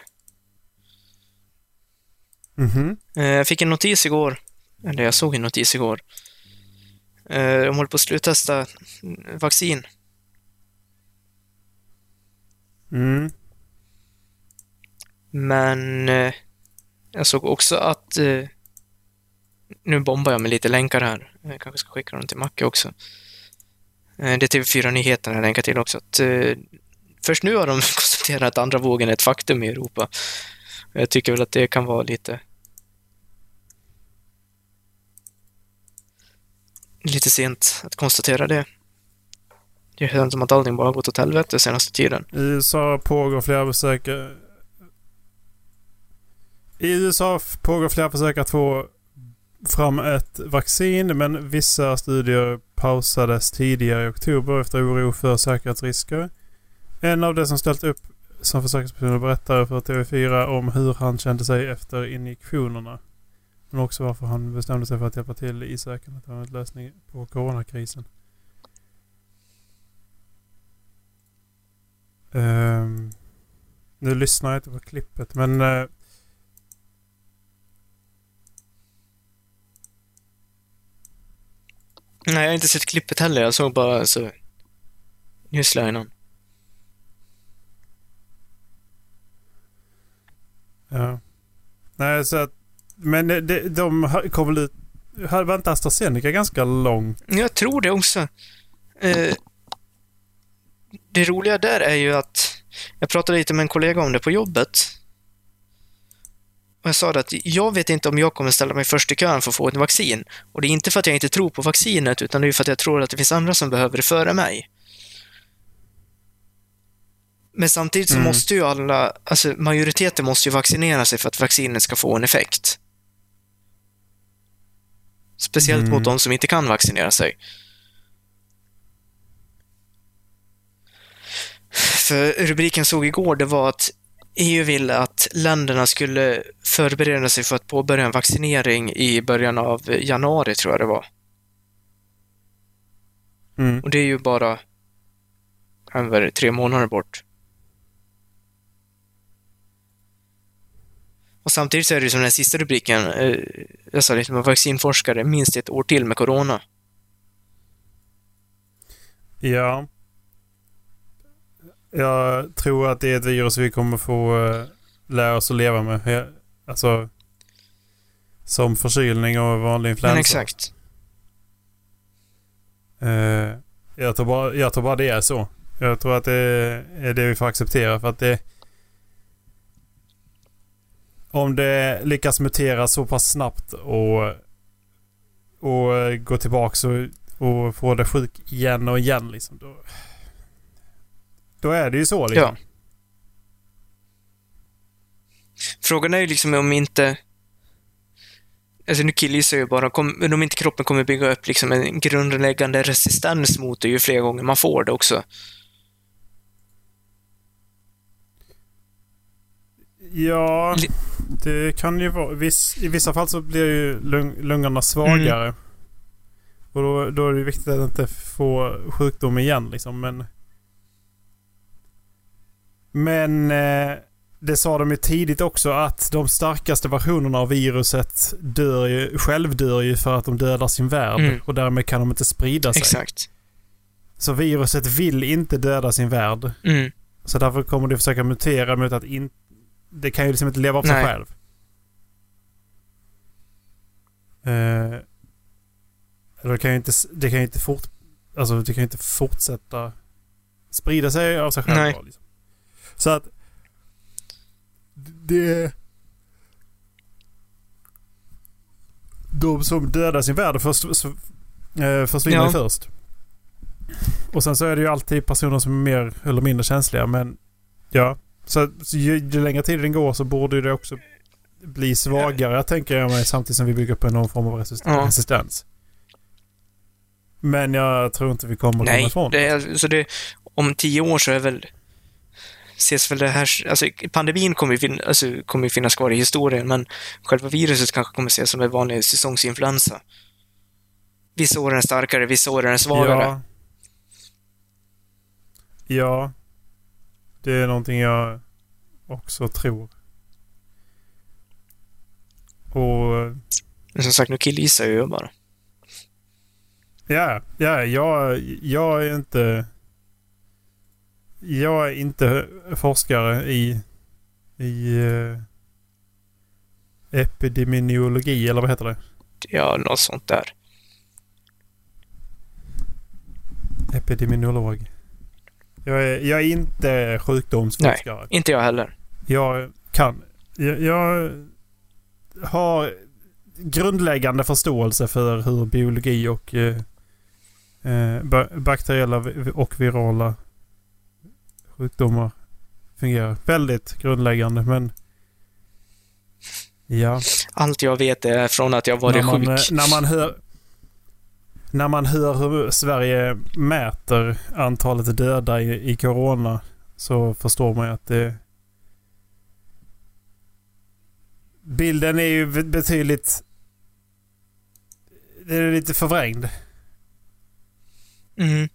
Mhm. Eh, Jag fick en notis igår, eller jag såg en notis igår. Eh, De håller på att sluttesta mm, vaccin. Mm. Men eh, jag såg också att... Eh, nu bombar jag med lite länkar här. Jag kanske ska skicka dem till Macke också. Eh, det är TV4-nyheterna jag länkar till också. Att, eh, först nu har de *laughs* konstaterat att andra vågen är ett faktum i Europa. Jag tycker väl att det kan vara lite... Lite sent att konstatera det. Det känns som att allting bara har gått åt helvete senaste tiden. I USA pågår flera försök... I USA pågår flera försök att få fram ett vaccin men vissa studier pausades tidigare i oktober efter oro för säkerhetsrisker. En av de som ställt upp som försökspersoner berättade för TV4 om hur han kände sig efter injektionerna. Men också varför han bestämde sig för att hjälpa till i sökandet av en lösning på coronakrisen. Ehm, nu lyssnar jag inte på klippet men eh, Nej, jag har inte sett klippet heller. Jag såg bara alltså, newslinan. ja. Nej så att, men det, de har- kom väl ut... Var inte AstraZeneca ganska långt? Jag tror det också. Eh, det roliga där är ju att jag pratade lite med en kollega om det på jobbet. Och jag sa att jag vet inte om jag kommer ställa mig först i kön för att få ett vaccin. Och det är inte för att jag inte tror på vaccinet, utan det är för att jag tror att det finns andra som behöver det före mig. Men samtidigt så Mm. måste ju alla, alltså majoriteten måste ju vaccinera sig för att vaccinet ska få en effekt. Speciellt Mm. mot de som inte kan vaccinera sig. För rubriken såg igår, det var att EU ville att länderna skulle förbereda sig för att påbörja en vaccinering i början av januari, tror jag det var. Mm. Och det är ju bara över tre månader bort. Och samtidigt så är det ju som den sista rubriken, eh, jag sa lite med vaccinforskare, minst ett år till med corona. Ja. Jag tror att det är ett virus vi kommer få eh, lära oss att leva med. Alltså... Som förkylning och vanlig influensa. Men exakt. Eh, jag, tror bara, jag tror bara det är så. Jag tror att det är det vi får acceptera för att det... Om det lyckas mutera så pass snabbt och, och gå tillbaka och, och få det sjuk igen och igen liksom. Då, då är det ju så liksom. Ja. Frågan är ju liksom om inte... Alltså nu killgissar jag bara, kom, om inte kroppen kommer bygga upp liksom en grundläggande resistens mot det ju fler gånger man får det också. Ja, det kan ju vara. Viss, I vissa fall så blir ju lung, lungorna svagare. Och då, då är det viktigt att inte få sjukdom igen liksom. Men, men eh, det sa de ju tidigt också att de starkaste versionerna av viruset dör ju, självdör ju för att de dödar sin värld. Mm. Och därmed kan de inte sprida sig. Exakt. Så viruset vill inte döda sin värld. Mm. Så därför kommer det försöka mutera mot att in... Det kan ju liksom inte leva av sig själv. Eh, eller det kan ju inte, det kan ju inte fort, Alltså det kan inte fortsätta sprida sig av sig själv. Nej. Liksom. Så att det... De som dödar sin värld först, eh, försvinner Ja. först. Och sen så är det ju alltid personer som är mer eller mindre känsliga. Men ja, så, så ju, ju längre tiden går så borde det också bli svagare tänker jag mig samtidigt som vi bygger upp någon form av resist- Ja. resistens. Men jag tror inte vi kommer komma Nej, ifrån det är, så det, om tio år så är väl ses väl det här, alltså pandemin kommer ju, alltså, kommer finnas kvar i historien, men själva viruset kanske kommer ses som en vanlig säsongsinfluensa. Vissa år är den starkare, vissa år är den svagare. Ja. ja. Det är någonting jag också tror. Och Men som sagt, nu killgissar jag ju bara. ja, ja jag, jag är inte... Jag är inte forskare i, i eh, epidemiologi, eller vad heter det? Ja, något sånt där. Epidemiolog. Jag är, jag är inte sjukdomsforskare. Inte jag heller. Jag kan... Jag, jag har grundläggande förståelse för hur biologi och eh, eh, ba- bakteriella och virala sjukdomar fungerar. Väldigt grundläggande men... Ja. Allt jag vet är från att jag varit när man, sjuk. eh, När man hör... När man hör hur Sverige mäter antalet döda i, i corona så förstår man ju att det... Bilden är ju be- betydligt... Det är lite förvrängd. Mm.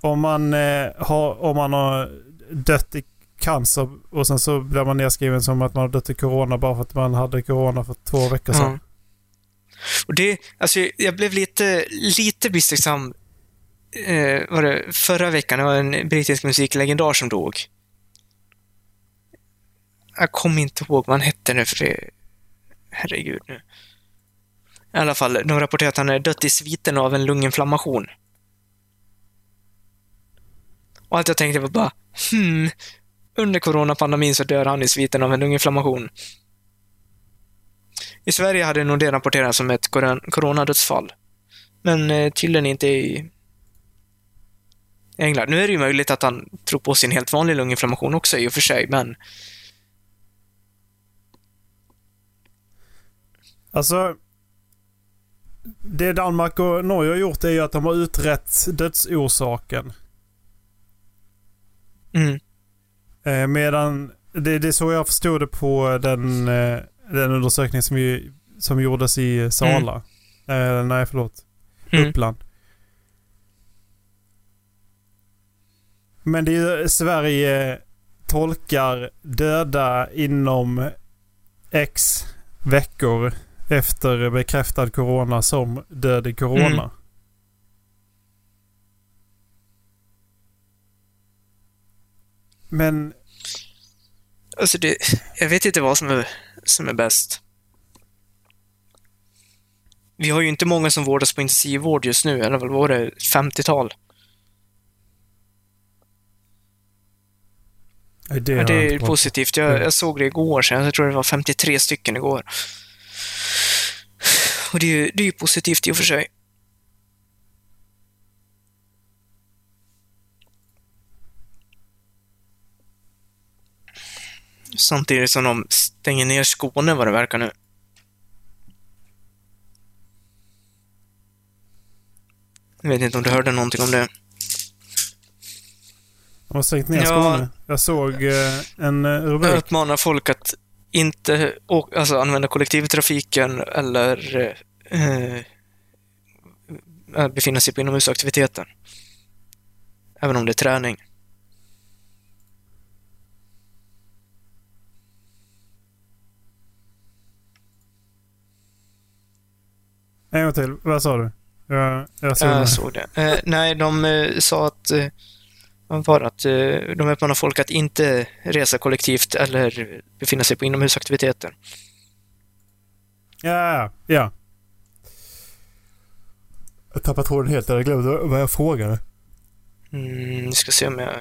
Om man, eh, har, om man har dött i cancer och sen så blir man nedskriven som att man har dött i corona bara för att man hade corona för två veckor sedan. Mm. Och det, alltså jag blev lite, lite misstänksam eh, var det förra veckan. Det var en brittisk musiklegendar som dog. Jag kommer inte ihåg vad han hette nu för det... Herregud nu. I alla fall, de rapporterar att han är dött i sviten av en lunginflammation. Och allt jag tänkte var bara, hmm, under coronapandemin så dör han i sviten av en lunginflammation. I Sverige hade nog det rapporterats som ett coronadödsfall. Men eh, tydligen inte i England. Nu är det ju möjligt att han tror på sin helt vanlig lunginflammation också i och för sig, men Alltså, det Danmark och Norge har gjort är ju att de har utrett dödsorsaken mm, Eh, medan, det, det är så jag förstod det på den, eh, den undersökning som, ju, som gjordes i Sala. Eh, nej, förlåt. mm, Uppland. Men det är ju Sverige tolkar döda inom X veckor efter bekräftad corona som död i corona. Mm. Men alltså det, jag vet inte vad som är, som är bäst. Vi har ju inte många som vårdas på intensivvård just nu, eller vad var det, 50-tal? det, Ja, det är positivt. Jag, jag såg det igår, så jag tror det var 53 stycken igår. Och det är ju, det är positivt i och för sig. Samtidigt som de stänger ner Skåne vad det verkar nu. Jag vet inte om du hörde någonting om det. De har stängt ner Ja. Skåne. Jag såg eh, en eh, Jag rubrik. uppmanar folk att inte å- alltså, använda kollektivtrafiken eller eh, eh, befinna sig på inomhusaktiviteter. Även om det är träning. En gång till. Vad sa du? Jag, jag såg det. Jag såg det. Eh, nej, de eh, sa att eh, var att eh, de uppmanar folk att inte resa kollektivt eller befinna sig på inomhusaktiviteter. Ja, ja. Jag tappade tråden helt. Jag glömde vad jag frågade. Mm, ska se om jag...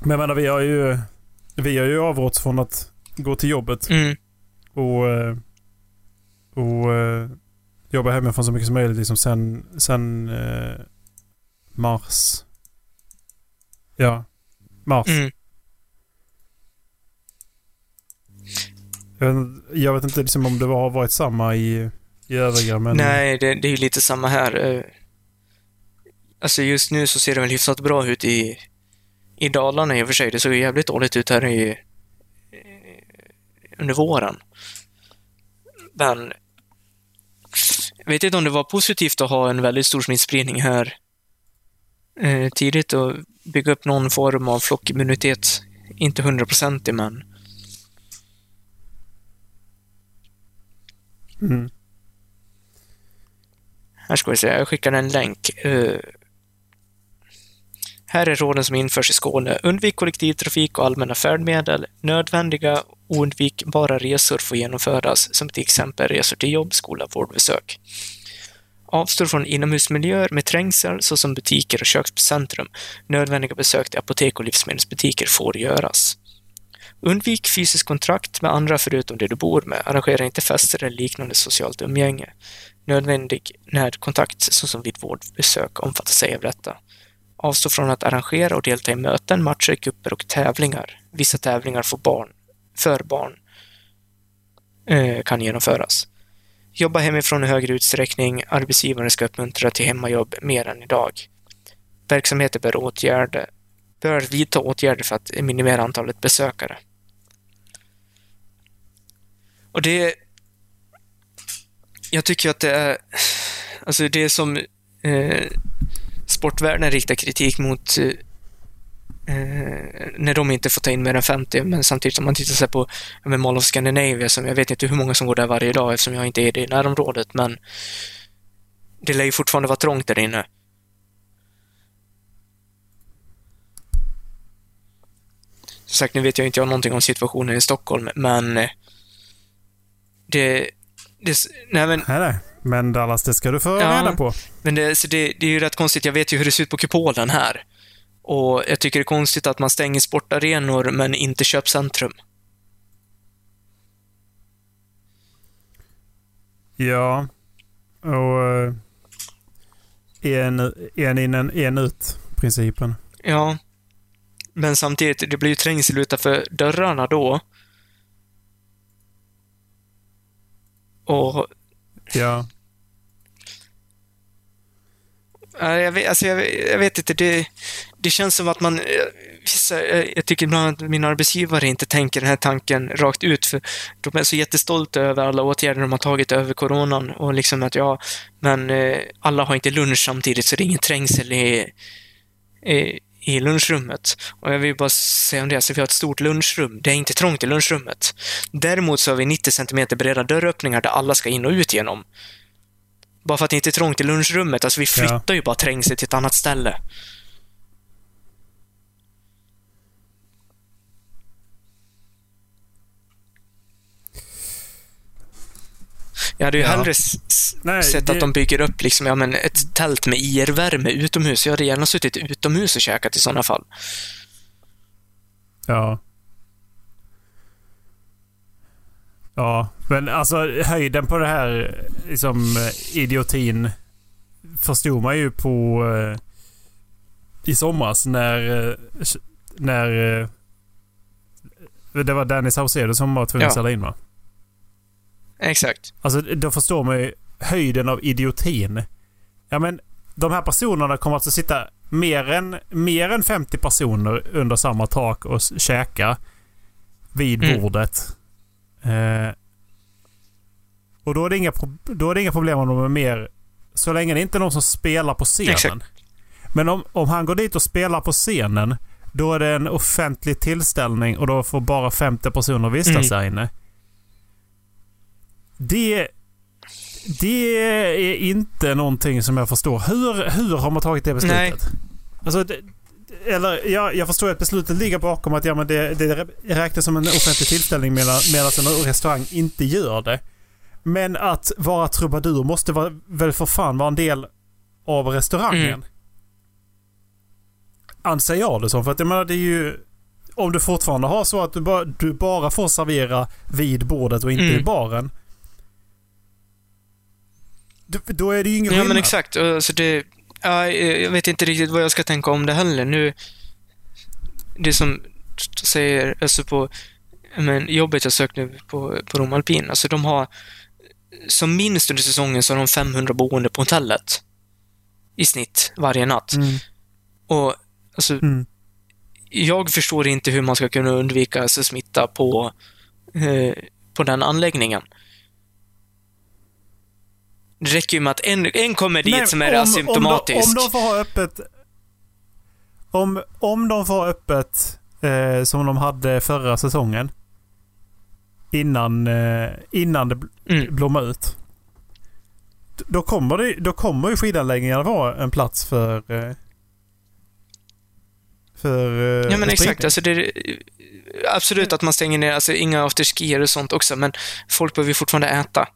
Men jag menar, vi har ju... Vi har ju avrått från att gå till jobbet Mm, och... eh, Och... eh, Jobba hemifrån så mycket som möjligt liksom sen... Sen... eh, Mars. Ja. Mars. mm. Jag, vet, jag vet inte liksom om det har varit samma i, i övriga men... Nej, det, det är ju lite samma här. Eh, Alltså just nu så ser det väl hyfsat bra ut i, i Dalarna i och för sig. Det såg ju jävligt dåligt ut här i, under våren. Men jag vet inte om det var positivt att ha en väldigt stor smittspridning här eh, tidigt och bygga upp någon form av flockimmunitet. Inte hundraprocentig, men Mm. Här ska vi se, jag skickar en länk. Eh, här är råden som införs i Skåne. Undvik kollektivtrafik och allmänna färdmedel. Nödvändiga oundvikbara resor får genomföras, som till exempel resor till jobb, skola, vårdbesök. Avstå från inomhusmiljöer med trängsel såsom butiker och köpcentrum. Nödvändiga besök till apotek och livsmedelsbutiker får göras. Undvik fysisk kontakt med andra förutom det du bor med. Arrangera inte fester eller liknande socialt umgänge. Nödvändig närkontakt såsom vid vårdbesök omfattas ej av detta. Avstå från att arrangera och delta i möten, matcher, kupper och tävlingar. Vissa tävlingar får barn, för barn eh, kan genomföras. Jobba hemifrån i högre utsträckning. Arbetsgivaren ska uppmuntra till hemmajobb mer än idag. Verksamheter bör, åtgärda, bör vidta åtgärder för att minimera antalet besökare. Och det... Jag tycker att det är... Alltså det som eh, sportvärlden riktar kritik mot eh, när de inte får ta in mer än 50, men samtidigt om man tittar sig på med Mall of Scandinavia, som jag vet inte hur många som går där varje dag eftersom jag inte är i det närområdet, men det lär ju fortfarande vara trångt där inne. Som sagt, nu vet jag inte jag någonting om situationen i Stockholm, men eh, det... det nej, men Nej, nej. Men Dallas, det ska du få Ja. reda på. Men det, så det, det är ju rätt konstigt. Jag vet ju hur det ser ut på kupolen här. Och jag tycker det är konstigt att man stänger sportarenor men inte köpcentrum. Ja. Och... En, en in, en, en ut-principen. Ja. Men samtidigt, det blir ju trängsel utanför dörrarna då. Och Ja. Ja, jag, vet, alltså jag, jag vet inte, det, det känns som att man... eh, Vissa, jag, jag tycker ibland att min arbetsgivare inte tänker den här tanken rakt ut, för de är så jättestolta över alla åtgärder de har tagit över coronan och liksom att ja, men eh, alla har inte lunch samtidigt så det är ingen trängsel i, i, i lunchrummet. Och jag vill bara säga om det, så vi har ett stort lunchrum. Det är inte trångt i lunchrummet. Däremot så har vi 90 cm breda dörröppningar där alla ska in och ut genom. Bara för att det inte är trångt i lunchrummet. Alltså vi flyttar ju bara trängsel till ett annat ställe. Jag hade ju Ja. hellre Nej, sett det- att de bygger upp liksom, ja, men ett tält med IR-värme utomhus. Jag hade gärna suttit utomhus och käkat i sådana fall. Ja. Ja, men alltså höjden på det här liksom idiotin förstod man ju på eh, i somras när eh, när eh, det var Danny Saucedo som var tvungen Ja. att ställa in va? Exakt. Alltså då förstår man ju höjden av idiotin. Ja men de här personerna kommer alltså sitta mer än, mer än 50 personer under samma tak och käka vid Mm. bordet. Eh, och då är, det inga, då är det inga problem om de är mer... Så länge det inte är någon som spelar på scenen. Exakt. Men om, om han går dit och spelar på scenen, då är det en offentlig tillställning och då får bara 50 personer vistas Mm. där inne. Det, det är inte någonting som jag förstår. Hur, hur har man tagit det beslutet? Alltså, det, eller, ja, jag förstår att beslutet ligger bakom att ja, men det, det räknas som en offentlig tillställning medan, medan en restaurang inte gör det. Men att vara trubadur måste vara, väl för fan vara en del av restaurangen. Mm. Anser jag det som. För att jag menar det är ju... Om du fortfarande har så att du bara, du bara får servera vid bordet och inte Mm. i baren. Då- är det ju ingen Ja, men exakt. Alltså det, ja, jag vet inte riktigt vad jag ska tänka om det heller. Nu, det som säger, alltså på men jobbet jag sökte på, på Rom Alpin, alltså de har som minst under säsongen så har de 500 boende på hotellet i snitt varje natt. Mm. Och alltså, Mm. jag förstår inte hur man ska kunna undvika alltså, smitta på, eh, på den anläggningen. Det räcker ju med att en, en kommer dit Nej, som är asymptomatisk. Om de, om de får ha öppet... Om, om de får ha öppet eh, som de hade förra säsongen. Innan, eh, innan det bl- Mm. blommar ut. Då kommer, det, då kommer ju skidanläggningarna vara en plats för... Eh, för eh, Ja men exakt, alltså det absolut att man stänger ner, alltså inga afterskier och sånt också, men folk behöver ju fortfarande äta.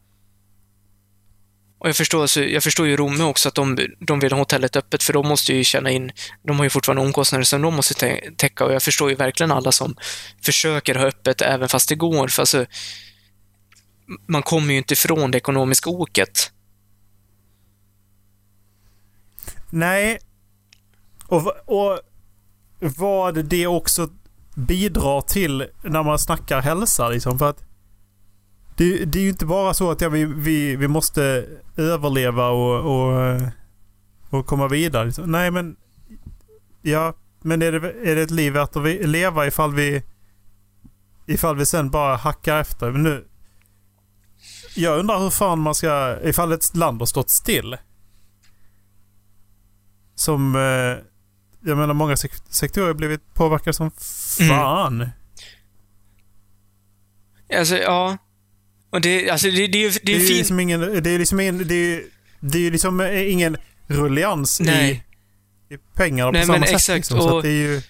Och jag förstår, alltså, jag förstår ju Romme också att de, de vill ha hotellet öppet, för de måste ju tjäna in, de har ju fortfarande omkostnader som de måste tä- täcka och jag förstår ju verkligen alla som försöker ha öppet även fast det går, för alltså, man kommer ju inte ifrån det ekonomiska oket. Nej. Och, och vad det också bidrar till när man snackar hälsa liksom. För att det, det är ju inte bara så att ja, vi, vi, vi måste överleva och, och, och komma vidare. Nej men... Ja, men är det, är det ett liv värt att leva ifall vi... Ifall vi sen bara hackar efter? Men nu... Jag undrar hur fan man ska... Ifall ett land har stått still. Som... Eh, jag menar många sek- sektorer har blivit påverkade som fan. Alltså, ja. Och det, alltså, det, det, det Det är ju fint. liksom ingen... Det är liksom ingen... Det är, det är liksom eh, ingen rullians i, i pengarna Nej, på samma sätt. exakt, Liksom. Så det är ju...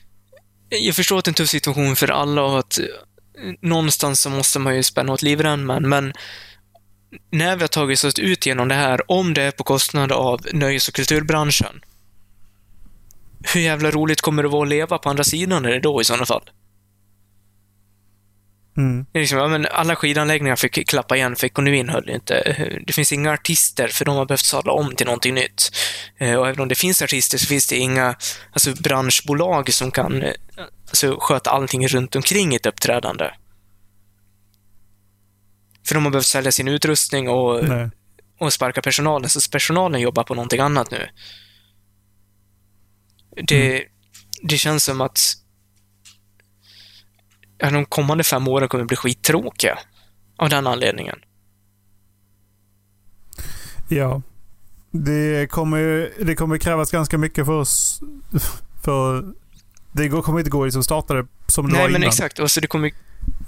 Jag förstår att det är en tuff situation för alla och att eh, någonstans så måste man ju spänna åt livremmen, men när vi har tagit oss ut genom det här, om det är på kostnad av nöjes och kulturbranschen, hur jävla roligt kommer det vara att leva på andra sidan är det då i sådana fall? Mm. Det är liksom, ja, men alla skidanläggningar fick klappa igen för ekonomin höll inte. Det finns inga artister för de har behövt sadla om till någonting nytt. Eh, Och även om det finns artister så finns det inga alltså, branschbolag som kan eh, alltså, sköta allting runt omkring ett uppträdande. För de har behövt sälja sin utrustning och, Nej. och sparka personalen, så personalen jobbar på någonting annat nu. Det, det känns som att de kommande fem åren kommer bli skittråkiga av den anledningen. Ja. Det kommer det kommer krävas ganska mycket för oss. För det kommer inte gå liksom starta det som det Nej, var men innan. exakt. Alltså, det kommer,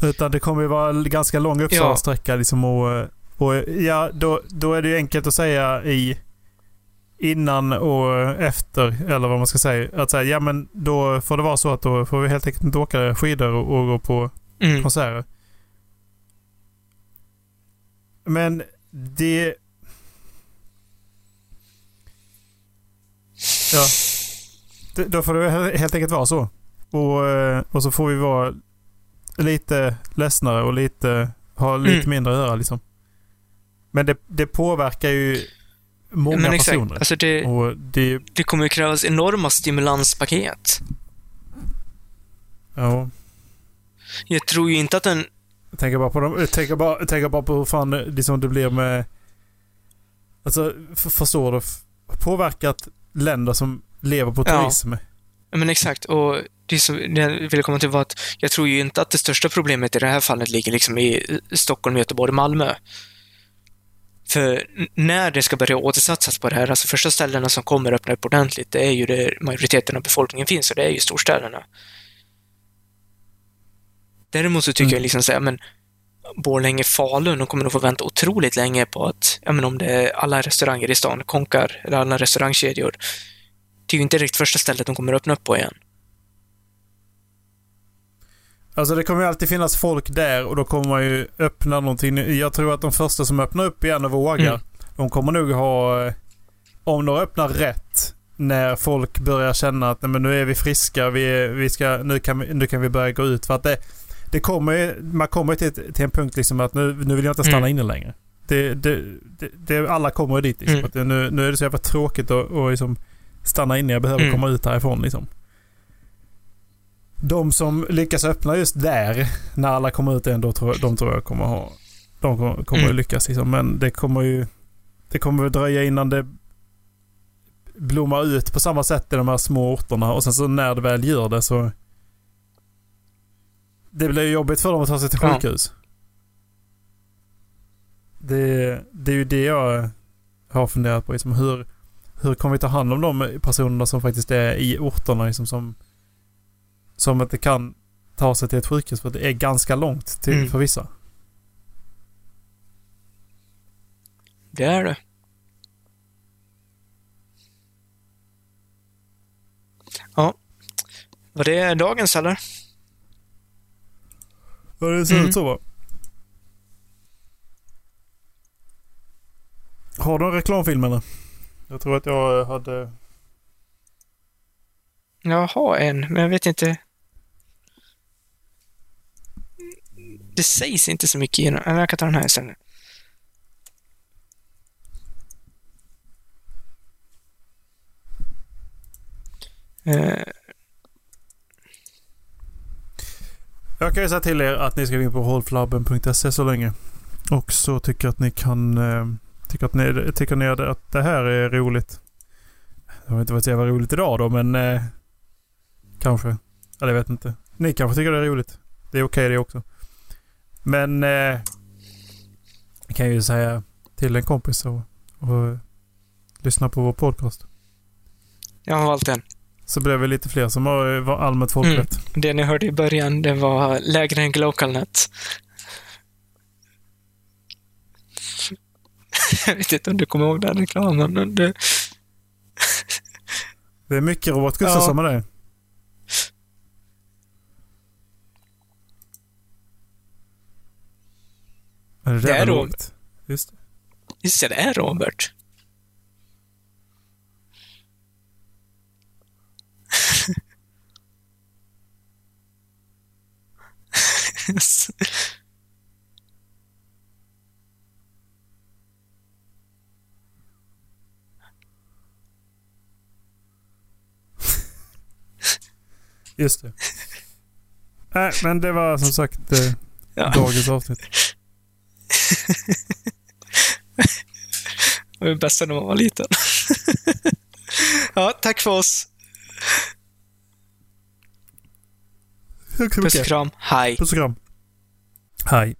Utan det kommer vara ganska lång uppstartsträcka liksom och, och ja, då, då är det ju enkelt att säga i innan och efter, eller vad man ska säga. Att säga, ja men då får det vara så att då får vi helt enkelt inte åka skidor och, och gå på mm, konserter. Men det... Ja. Det, då får det he- helt enkelt vara så. Och, eh, och så får vi vara lite ledsnare och lite, ha lite Mm. mindre att göra liksom. Men det, det påverkar ju många men exakt. personer. Alltså, det, Och det, det kommer krävas enorma stimulanspaket. ja. Jag tror ju inte att en... Tänker bara på, dem, tänker bara, tänker bara på hur fan det, liksom det blir med... Alltså, f- förstår du? Påverkat länder som lever på turism. Ja, men exakt. Och det som jag ville komma till var att jag tror ju inte att det största problemet i det här fallet ligger liksom i Stockholm, Göteborg, Malmö. För när det ska börja återsatsas på det här, alltså första ställena som kommer öppna upp ordentligt, det är ju där majoriteten av befolkningen finns och det är ju storstäderna. Däremot så tycker Mm. jag liksom såhär, men Borlänge, Falun, de kommer nog få vänta otroligt länge på att, ja men om det är alla restauranger i stan konkar, eller alla restaurangkedjor. Det är ju inte direkt första stället de kommer öppna upp på igen. Alltså det kommer ju alltid finnas folk där och då kommer man ju öppna någonting. Jag tror att de första som öppnar upp igen och vågar, Mm. de kommer nog ha... eh, Om de öppnar rätt, när folk börjar känna att nej, men nu är vi friska, vi, är- vi ska, nu, kan vi, nu kan vi börja gå ut. För att det, det kommer man kommer ju till, till en punkt liksom att nu, nu vill jag inte stanna Mm. inne längre. Det, det, det, det, alla kommer dit liksom. Mm. Att nu, nu är det så jävla tråkigt att, att liksom stanna inne. Jag behöver Mm. komma ut härifrån liksom. De som lyckas öppna just där, när alla kommer ut igen, då tror, de tror jag kommer ha... De kommer, kommer Mm. lyckas liksom. Men det kommer ju... Det kommer väl dröja innan det blommar ut på samma sätt i de här små orterna. Och sen så när det väl gör det så... Det blir ju jobbigt för dem att ta sig till Ja. sjukhus. Det, det är ju det jag har funderat på. Liksom, hur, hur kommer vi ta hand om de personerna som faktiskt är i orterna liksom, som, som inte kan ta sig till ett sjukhus för det är ganska långt till, Mm. för vissa. Det är det. Ja. Var det dagens eller? Ja, det ser Mm. ut så va? Har du en reklamfilm eller? Jag tror att jag hade... Jag har en, men jag vet inte. Det sägs inte så mycket i den. Jag kan ta den här istället. Eh, Jag kan ju säga till er att ni ska gå in på hållflabben.se så länge. Och så tycker jag att ni kan... Eh, tycker, att ni, tycker ni att det här är roligt. Det har inte varit så jävla roligt idag då, men... Eh, kanske. Eller jag vet inte. Ni kanske tycker det är roligt. Det är okej det också. Men... Eh, jag kan ju säga till en kompis och, och lyssna på vår podcast. jag har valt en. Så blir vi lite fler som var allmänt folkrätt. Det ni hörde i början, det var lägre än Glocalnet. *laughs* jag vet inte om du kommer ihåg den reklamen, men det... Det är mycket Robert Gustafsson med det. Är det, Det är Robert. Just det. Just det, det är Robert. Just det. Nej, men det var som sagt eh, Ja. dagens avsnitt. Det var det bästa när man var liten. ja, tack för oss. Puss och kram. Hej. Puss och kram. Hej.